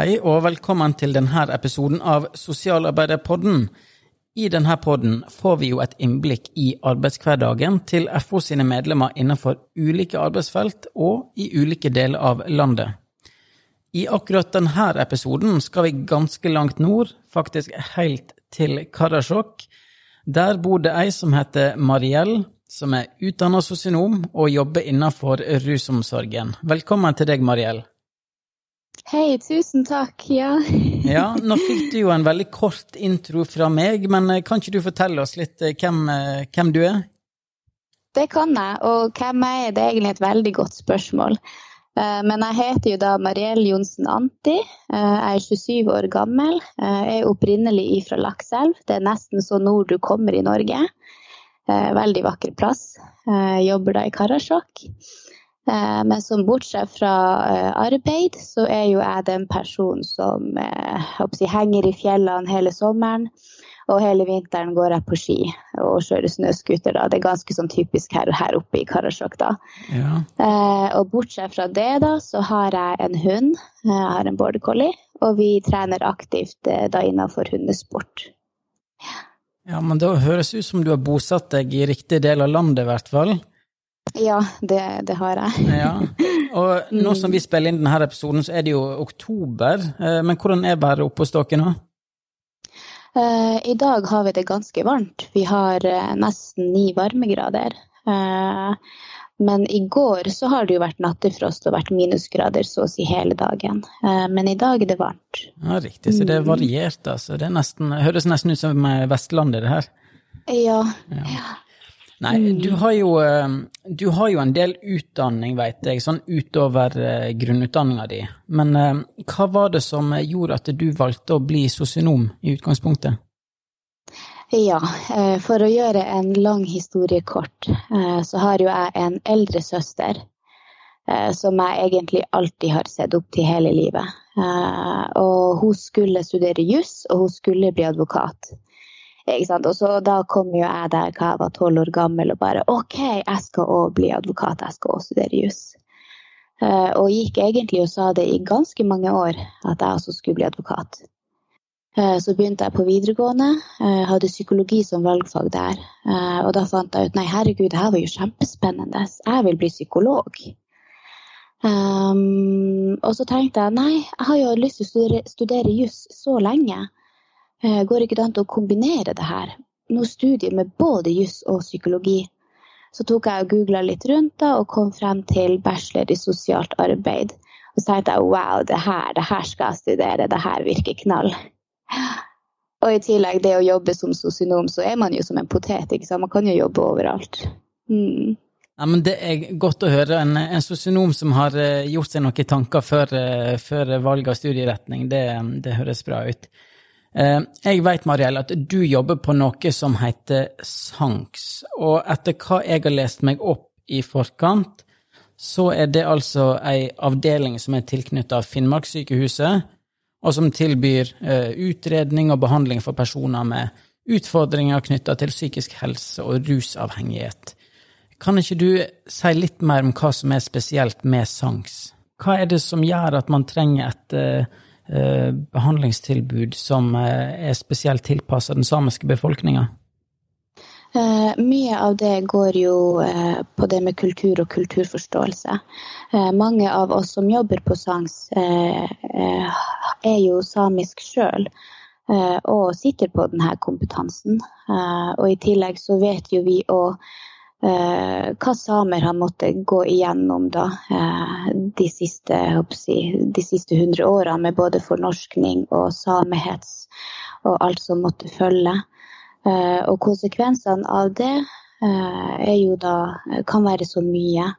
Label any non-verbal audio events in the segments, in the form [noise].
hei, og velkommen til denne episoden av Sosialarbeiderpodden. I denne podden får vi jo et innblikk i arbeidshverdagen til FO sine medlemmer innenfor ulike arbeidsfelt og i ulike deler av landet. I akkurat denne episoden skal vi ganske langt nord, faktisk helt til Karasjok. Der bor det ei som heter Mariell, som er utdannet sosionom og jobber innenfor rusomsorgen. Velkommen til deg, Mariell. Hei, tusen takk. Ja. [laughs] ja, nå fikk du jo en veldig kort intro fra meg, men eh, kan ikke du fortelle oss litt eh, hvem, eh, hvem du er? Det kan jeg, og hvem jeg er, det er egentlig et veldig godt spørsmål. Men jeg heter jo da Mariell Johnsen Anti. Jeg er 27 år gammel. Jeg er opprinnelig fra Lakselv. Det er nesten så nord du kommer i Norge. Veldig vakker plass. Jeg jobber da i Karasjok. Eh, men som bortsett fra eh, arbeid, så er jo jeg den personen som jeg, henger i fjellene hele sommeren. Og hele vinteren går jeg på ski og kjører snøscooter. Det er ganske sånn typisk her, her oppe i Karasjok. da. Ja. og bortsett fra det, da, så har jeg en hund. Jeg har en border collie. Og vi trener aktivt da innenfor hundesport. Ja, men da høres ut som du har bosatt deg i riktig del av landet, i hvert fall. Ja, det, det har jeg. ja. Og [laughs] nå som vi spiller inn denne episoden, så er det jo oktober. Eh, men hvordan er været oppe hos dere nå? Eh, I dag har vi det ganske varmt. Vi har eh, nesten ni varmegrader. Men i går så har det jo vært nattefrost og vært minusgrader så å si hele dagen. Men i dag er det varmt. Ja, Riktig, så det er mm. variert, altså. Det nesten, høres nesten ut som Vestlandet, det her. Ja. ja. Nei, du mm. har, jo, eh, du har jo en del utdanning, veit jeg, sånn utover eh, grunnutdanninga di. Men eh, hva var det som gjorde at du valgte å bli sosionom i utgangspunktet? Ja, for å gjøre en lang historie kort, så har jo jeg en eldre søster som jeg egentlig alltid har sett opp til hele livet. Og hun skulle studere juss, og hun skulle bli advokat. Og så Da kom jo jeg der jeg var tolv år gammel og bare OK, jeg skal òg bli advokat, jeg skal òg studere juss. Uh, og gikk egentlig og sa det i ganske mange år at jeg også skulle bli advokat. Uh, så begynte jeg på videregående, uh, hadde psykologi som valgfag der. og da fant jeg ut nei, herregud, det her var jo kjempespennende, jeg vil bli psykolog. Um, og så tenkte jeg nei, jeg har jo lyst til å studere, studere juss så lenge. Eh, går ikke det an å kombinere det her? Noe studie med både juss og psykologi. Så tok jeg og googla litt rundt da, og kom frem til bachelor i sosialt arbeid. Og så tenkte jeg wow, det her, det her skal jeg studere, det her virker knall. Og i tillegg, det å jobbe som sosionom, så er man jo som en potet, ikke sant. Man kan jo jobbe overalt. Mm. Ja, men Det er godt å høre. En, en sosionom som har eh, gjort seg noen tanker før, eh, før valg av studieretning, det, det høres bra ut. Eh, jeg vet, Mariell, at du jobber på noe som heter SANKS, og etter hva jeg har lest meg opp i forkant, så er det altså ei avdeling som er tilknyttet Finnmarkssykehuset, og som tilbyr eh, utredning og behandling for personer med utfordringer knytta til psykisk helse og rusavhengighet. Kan ikke du si litt mer om hva som er spesielt med SANKS? Hva er det som gjør at man trenger et Eh, behandlingstilbud som eh, er spesielt tilpassa den samiske befolkninga? Eh, mye av det går jo eh, på det med kultur og kulturforståelse. Eh, mange av oss som jobber på SANGS, er jo samisk sjøl og sitter på denne kompetansen. og i tillegg så vet jo vi òg Eh, hva samer har måttet gå igjennom da, eh, de, siste, si, de siste hundre årene med både fornorskning og samehets og alt som måtte følge. Eh, og konsekvensene av det er jo da kan være så mye.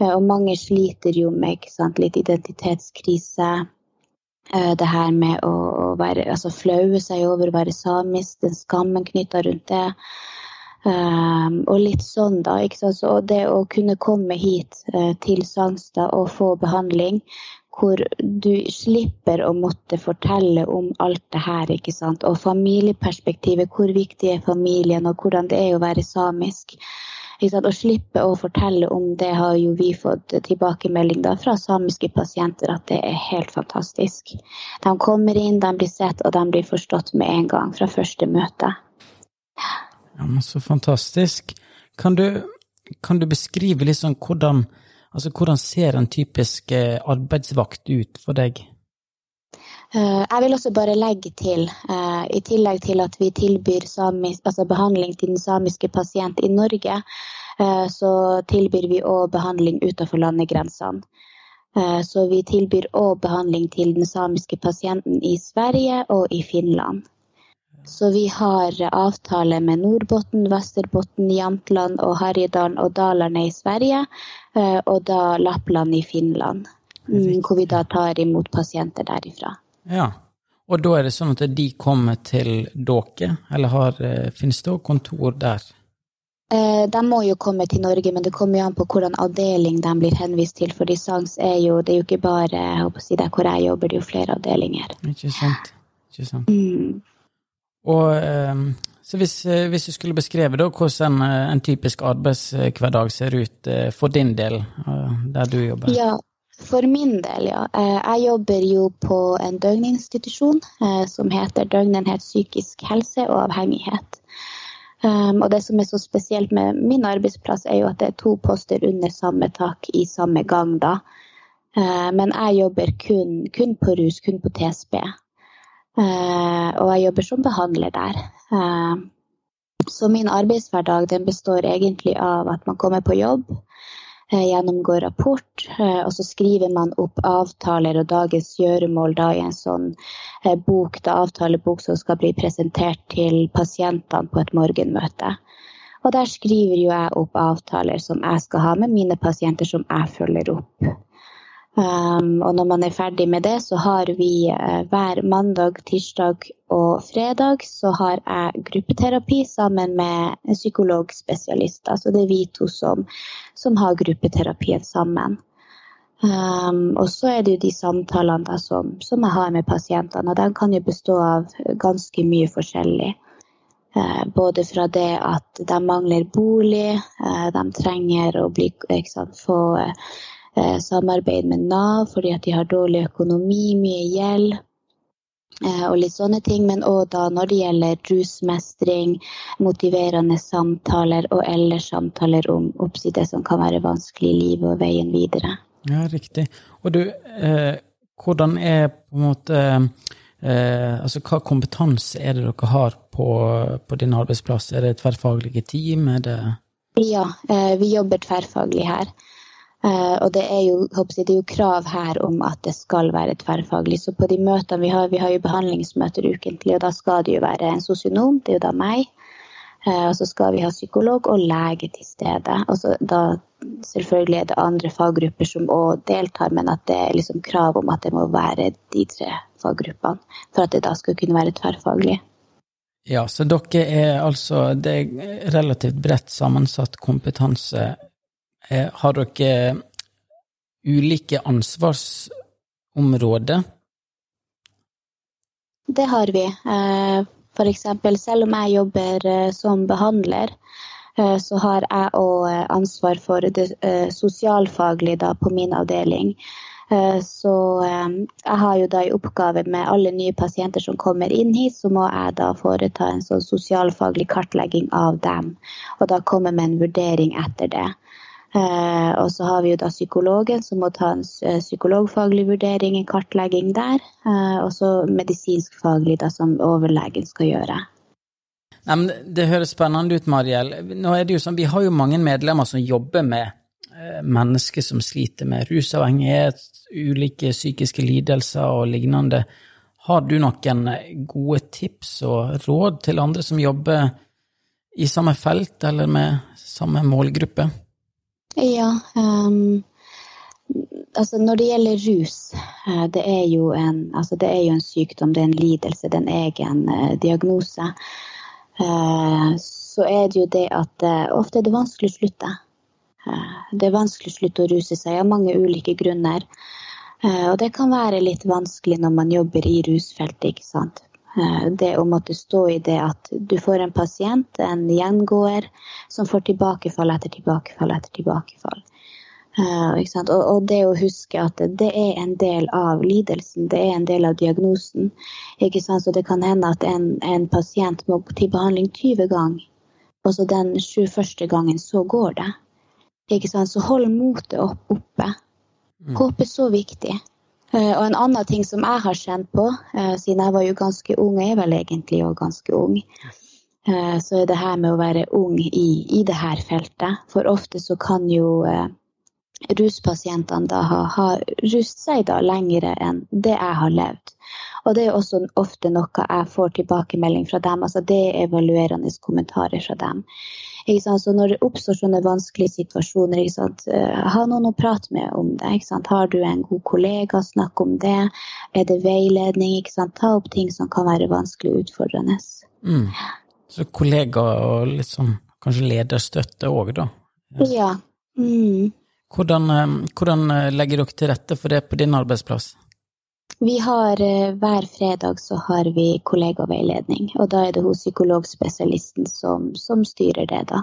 Og mange sliter jo med sant, litt identitetskrise. Det her med å være, altså, flaue seg over å være samisk, den skammen knytta rundt det. Um, og litt sånn, da. Så det å kunne komme hit uh, til Sangstad og få behandling hvor du slipper å måtte fortelle om alt det her, ikke sant. Og familieperspektivet, hvor viktig er familien, og hvordan det er å være samisk. Å slippe å fortelle om det har jo vi fått tilbakemelding da fra samiske pasienter at det er helt fantastisk. De kommer inn, de blir sett, og de blir forstått med en gang fra første møte. Ja, men Så fantastisk. Kan du, kan du beskrive litt sånn hvordan, altså hvordan ser en typisk eh, arbeidsvakt ut for deg? Eh, jeg vil også bare legge til, eh, i tillegg til at vi tilbyr samisk, altså behandling til den samiske pasient i Norge, så tilbyr vi òg behandling utenfor landegrensene. Så vi tilbyr òg behandling til den samiske pasienten i Sverige og i Finland. Så vi har avtale med Nordbotten, Vesterbotten, Jämtland og Harjedalen og Dalarne i Sverige, og da Lappland i Finland. Mm, hvor vi da tar imot pasienter derifra. Ja, og da er det sånn at de kommer til dere, eller har, eh, finnes det òg kontor der? Eh, de må jo komme til Norge, men det kommer jo an på hvordan avdeling de blir henvist til. For SANGS er jo, det er jo ikke bare jeg håper å si, der hvor jeg jobber, det er jo flere avdelinger. Ikke sant. Ikke sant. Mm. Og eh, så hvis, hvis, du skulle beskrevet da hvordan en, en typisk arbeidshverdag ser ut for din del, der du jobber? Ja, for min del, ja. Eh, jeg jobber jo på en døgninstitusjon eh, som heter Døgnenhet psykisk helse og avhengighet. Um, og det som er så spesielt med min arbeidsplass, er jo at det er to poster under samme tak i samme gang, da. Men jeg jobber kun, kun, på rus, kun på TSB. Uh, og jeg jobber som behandler der. Uh, så min arbeidshverdag består egentlig av at man kommer på jobb. Eh, gjennomgår rapport, eh, og så skriver man opp avtaler og dagens gjøremål da i en sånn eh, bok, da avtalebok som skal bli presentert til pasientene på et morgenmøte. Og der skriver jeg opp avtaler som jeg skal ha med mine pasienter, som jeg følger opp. Um, og når man er ferdig med det, så har vi uh, hver mandag, tirsdag og fredag så har jeg gruppeterapi sammen med en psykologspesialist. Altså det er vi to som, som har gruppeterapien sammen. Um, og så er det jo de samtalene da, som, som, jeg har med pasientene, og de kan jo bestå av ganske mye forskjellig. Uh, både fra det at de mangler bolig, uh, de trenger å bli, sant, få eh, samarbeid med Nav fordi at de har dårlig økonomi, mye gjeld eh, og litt sånne ting. Men òg da når det gjelder rusmestring, motiverende samtaler og ellers samtaler om oppsider som kan være vanskelig i livet og veien videre. Ja, riktig. Og du, eh, hvordan er på en måte eh, Altså hva kompetanse er det dere har på, på din arbeidsplass? Er det tverrfaglige team? Er det ja, eh, vi jobber tverrfaglig her. Uh, og det er, jo, det er, jo, krav her om at det skal være tverrfaglig. Så på de møtene vi har, vi har jo behandlingsmøter ukentlig, og da skal det jo være en sosionom, det er jo da meg. Uh, og så skal vi ha psykolog og lege til stede. Og så da selvfølgelig er det andre faggrupper som òg deltar, men at det er liksom krav om at det må være de tre faggruppene for at det da skal kunne være tverrfaglig. Ja, så dere er altså Det er relativt bredt sammensatt kompetanse Eh, har dere ulike ansvarsområder? Det har vi. For eksempel, selv om jeg jobber eh, som behandler, så har jeg òg ansvar for det sosialfaglige på min avdeling. Så jeg har jo da i oppgave med alle nye pasienter som kommer inn hit, så må jeg da foreta en sånn sosialfaglig kartlegging av dem. Og da komme med en vurdering etter det. Eh, og så har vi jo da psykologen som må ta en eh, psykologfaglig vurdering, en kartlegging der. Eh, og så medisinskfaglig da som overlegen skal gjøre. Nei, Det høres spennende ut, Mariell. Nå er det jo sånn, Vi har jo mange medlemmer som jobber med mennesker som sliter med rusavhengighet, ulike psykiske lidelser og lignende. Har du noen gode tips og råd til andre som jobber i samme felt eller med samme målgruppe? Ja. Um, altså når det gjelder rus, uh, det er, en, altså det er jo en sykdom, det er en lidelse, det er en egen uh, diagnose. Uh, så er det jo det at ofte er det vanskelig å slutte. det er vanskelig å slutte å ruse seg av mange ulike grunner. og det kan være litt vanskelig når man jobber i rusfeltet, ikke sant. Eh, det å måtte stå i det at du får en pasient, en gjengåer, som får tilbakefall etter tilbakefall etter tilbakefall. Uh, og, det å huske at det er en del av lidelsen, det er en del av diagnosen. Så det kan hende at en, en pasient må til behandling 20 ganger, og så den 21. gangen så går det. Så hold motet opp, oppe. Mm. Håp er så viktig. Uh, og en annen ting som jeg har kjent på, uh, siden jeg var jo ganske ung, og er vel egentlig òg ganske ung, så er det her med å være ung i, i det her feltet. For ofte så kan jo ruspasientene da ha, ha rust seg da lengre enn det jeg har levd. Og det er også ofte noe jeg får tilbakemelding fra dem. altså Det er evaluerende kommentarer fra dem. Så når det oppstår sånne vanskelige situasjoner, uh, ha noen å prate med om det. Har du en god kollega, snakk om det. Er det veiledning? Ta opp ting som kan være vanskelig og utfordrende. Mm. Så kollega og sånn kanskje lederstøtte òg, da? Ja. Mm. Hvordan, eh, hvordan, eh, legger dere til rette for det på din arbeidsplass? Vi har eh, Hver fredag så har vi kollegaveiledning, og da er det hos psykologspesialisten som, som styrer det, da.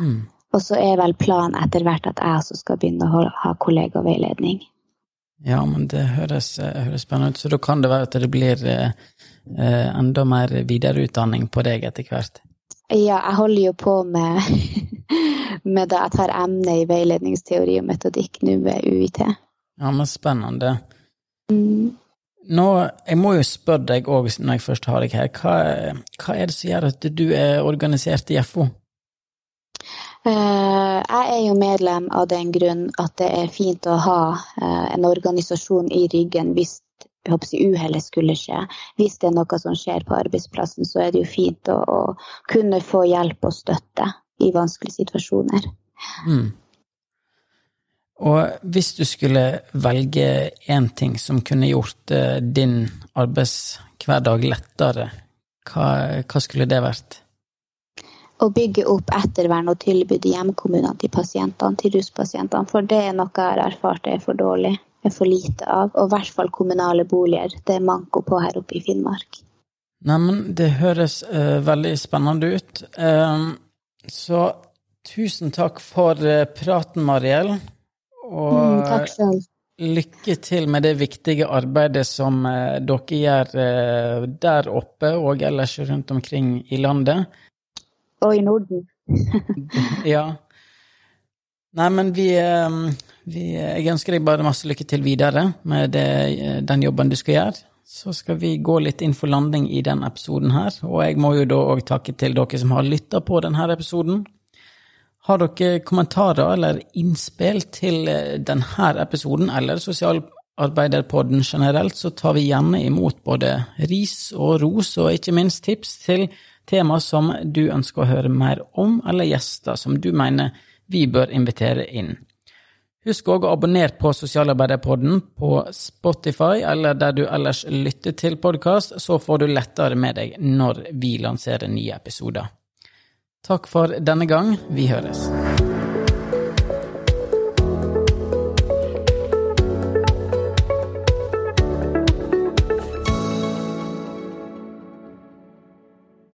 Mm. Og så er vel planen etter hvert at jeg også skal begynne å ha kollegaveiledning. Ja, men det høres, høres, spennende ut. Så da kan det være at det blir eh, enda mer videreutdanning på deg etter hvert? Ja, jeg holder jo på med, [laughs] med det. Jeg tar emne i veiledningsteori og metodikk nå ved UiT. Ja, men spennende. Mm. Nå, jeg må jo spørre deg òg, når jeg først har deg her, hva, hva, er det som gjør at du er organisert i FO? Uh, eh, jeg er jo medlem av den grunn at det er fint å ha uh, en organisasjon i ryggen hvis uhellet skulle skje. Hvis det er noe som skjer på arbeidsplassen, så er det jo fint å, å kunne få hjelp og støtte i vanskelige situasjoner. Mm. Og hvis du skulle velge én ting som kunne gjort uh, din arbeidshverdag lettere, hva, hva, skulle det vært? Å bygge opp ettervern og tilbud i hjemkommunene til pasientene, til ruspasientene. For det er noe jeg har erfart er for dårlig er for lite av. Og i hvert fall kommunale boliger. Det er manko på her oppe i Finnmark. Neimen, det høres uh, veldig spennende ut. Uh, så tusen takk for uh, praten, Mariell. Og mm, takk selv. lykke til med det viktige arbeidet som dere gjør der oppe og ellers rundt omkring i landet. Og i Norden. [laughs] ja. Nei, men vi, ehm, vi, Jeg ønsker deg bare masse lykke til videre med det, den jobben du skal gjøre. Så skal vi gå litt inn for landing i den episoden her. Og jeg må jo da òg takke til dere som har lytta på denne episoden. Har dere kommentarer eller innspill til eh, denne episoden eller Sosialarbeiderpodden generelt, så tar vi gjerne imot både ris og ros, og ikke minst tips til tema som du ønsker å høre mer om, eller gjester som du mener vi bør invitere inn. Husk òg å abonnere på Sosialarbeiderpodden på Spotify eller der du ellers lytter til podkast, så får du lettere med deg når vi lanserer nye episoder. Takk for denne gang, vi høres.